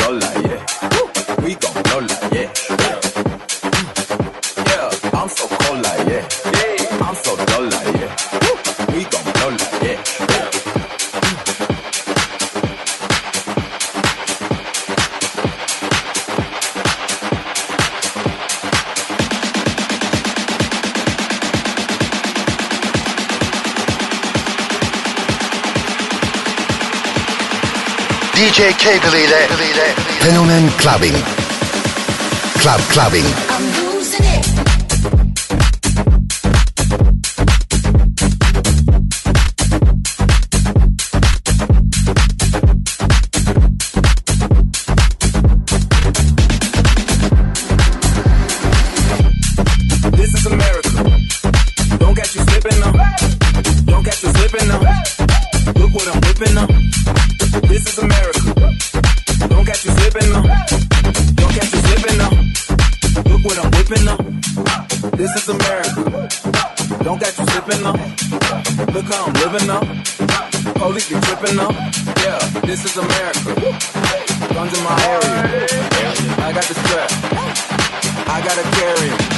Your life. DJ Clubbing. Club Clubbing. This is America. Don't got you slipping up. Look how I'm living up. Police be tripping up. Yeah, this is America. Guns in my area. I got the strap. I gotta carry it.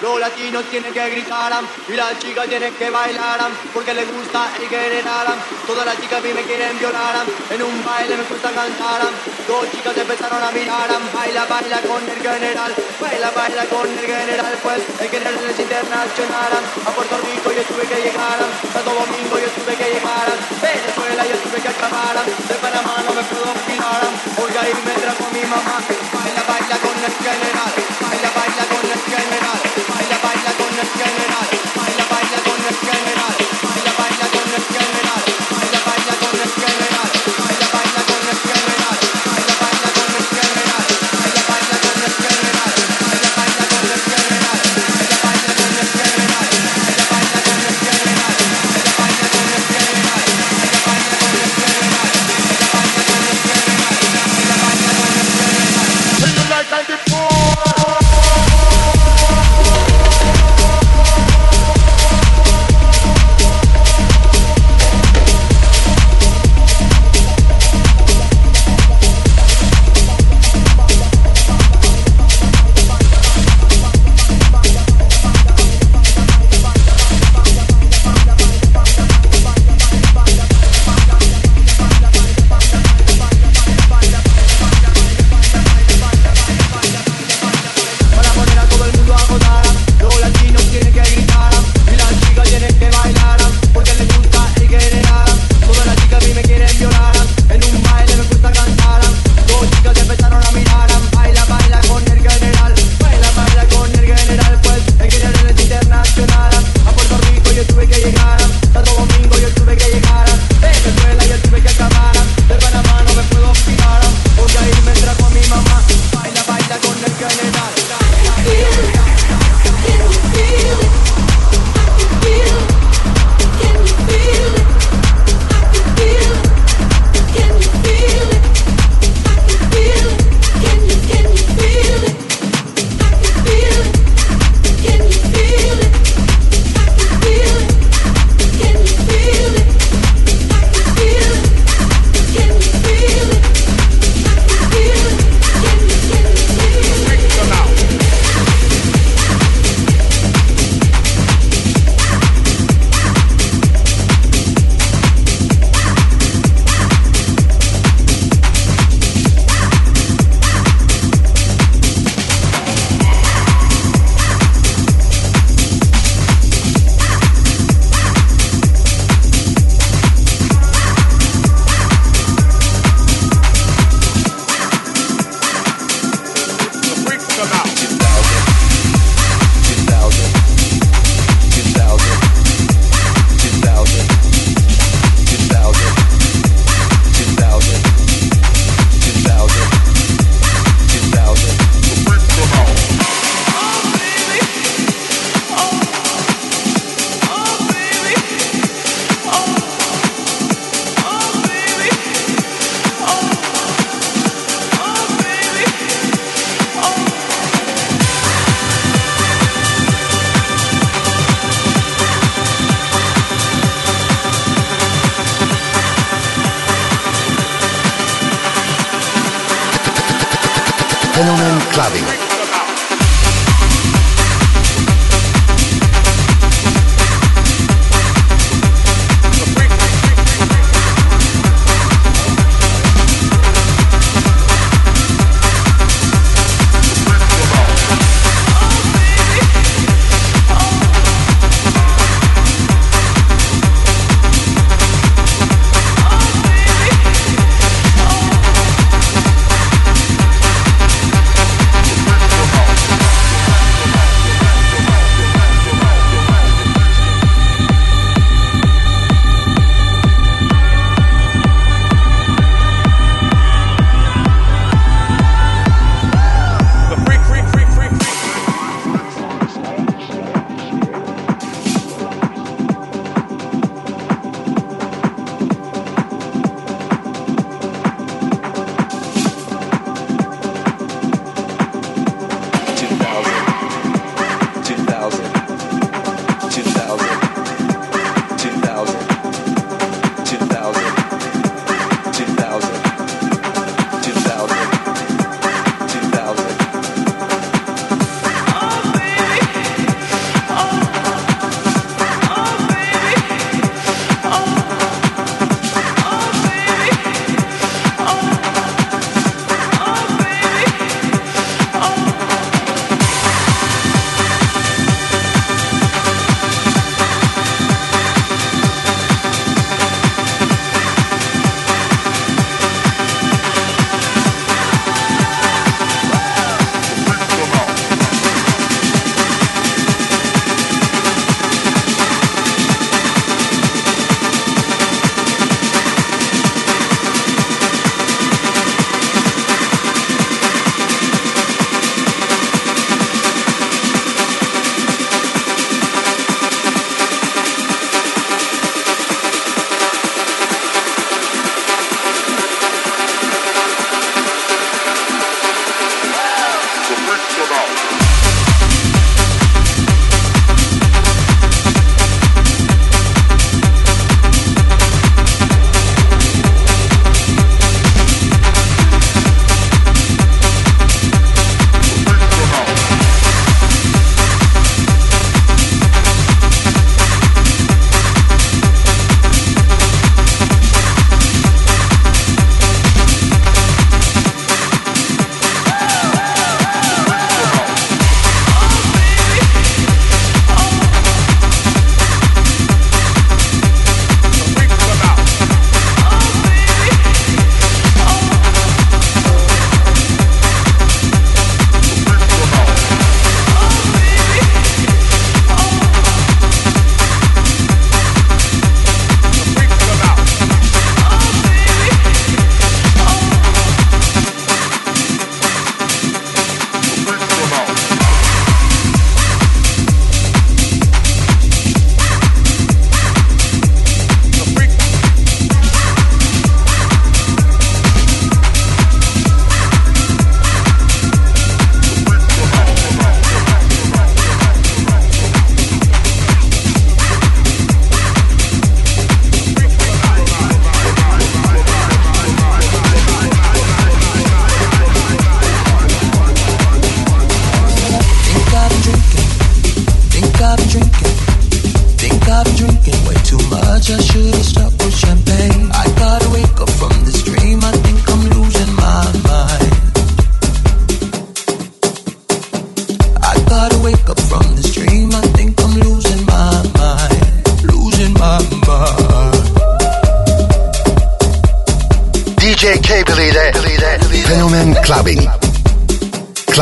los latinos tienen que gritaran y las chicas tienen que bailaran porque les gusta y generaran. Todas las chicas a mí me quieren violaran, en un baile me gusta cantaran. Dos chicas empezaron a miraran, baila, baila con el general, baila, baila con el general, pues el general es internacional. A Puerto Rico yo tuve que llegaran, Santo Domingo yo tuve que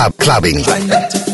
Club Clubbing.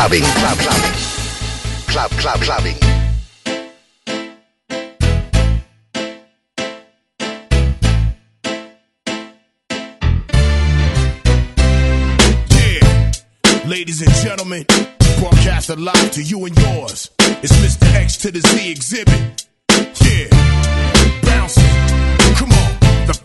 clubbing. Club clubbing. Club club clubbing. Yeah, ladies and gentlemen, broadcast live to you and yours. It's Mr. X to the Z Xzibit.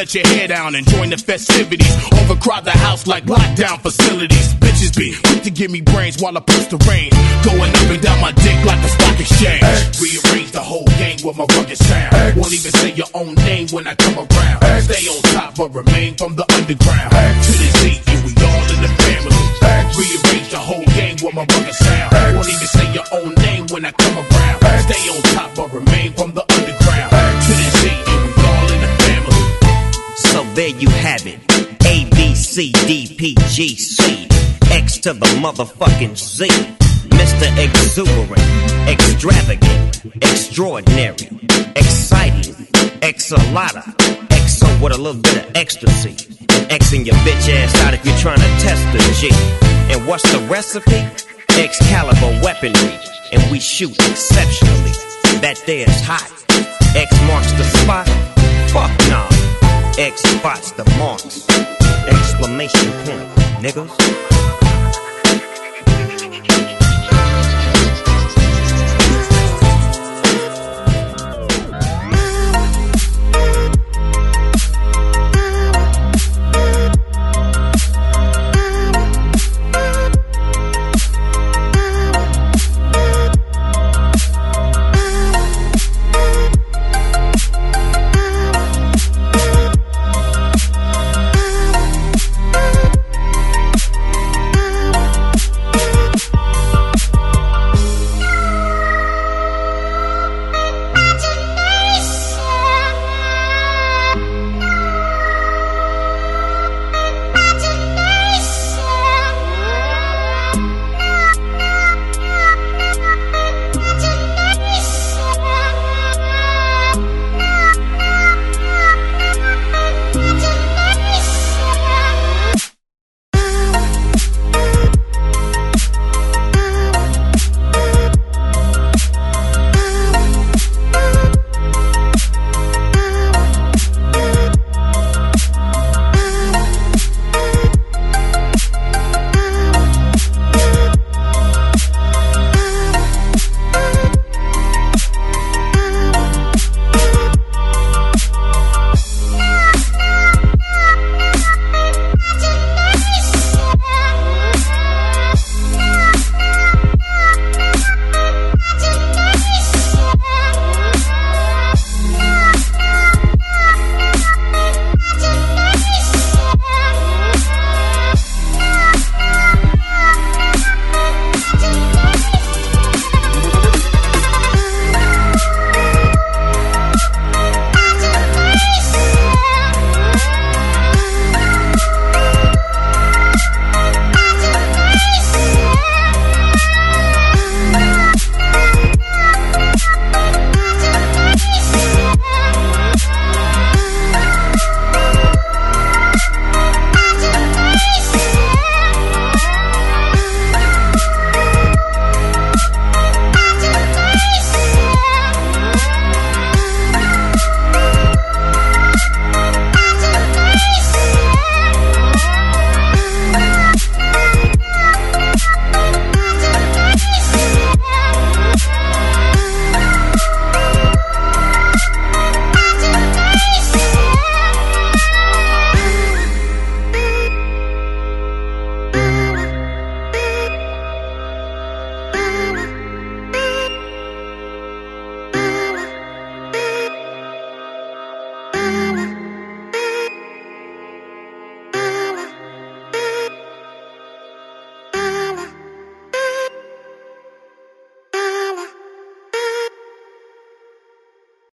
let your hair down and join the festivities. Overcrowd the house like lockdown facilities. Bitches be quick to give me brains while I push the rain. Going up and down my dick like the stock exchange. Rearrange the whole game with my rugged sound. Won't even say your own name when I come around. Stay on top but remain from the underground. To the Z, and we all in the family. Rearrange the whole game with my rugged sound. Won't even say there you have it. A, B, C, D, P, G, C. X to the motherfucking Z. Mr. Exuberant, extravagant, extraordinary, exciting, exalata, exo with a little bit of ecstasy. And Xing your bitch ass out if you're trying to test the G. And what's the recipe? Excalibur weaponry. And we shoot exceptionally. That there's hot. X marks the spot. Fuck nah. X spots the marks. Exclamation point, niggas.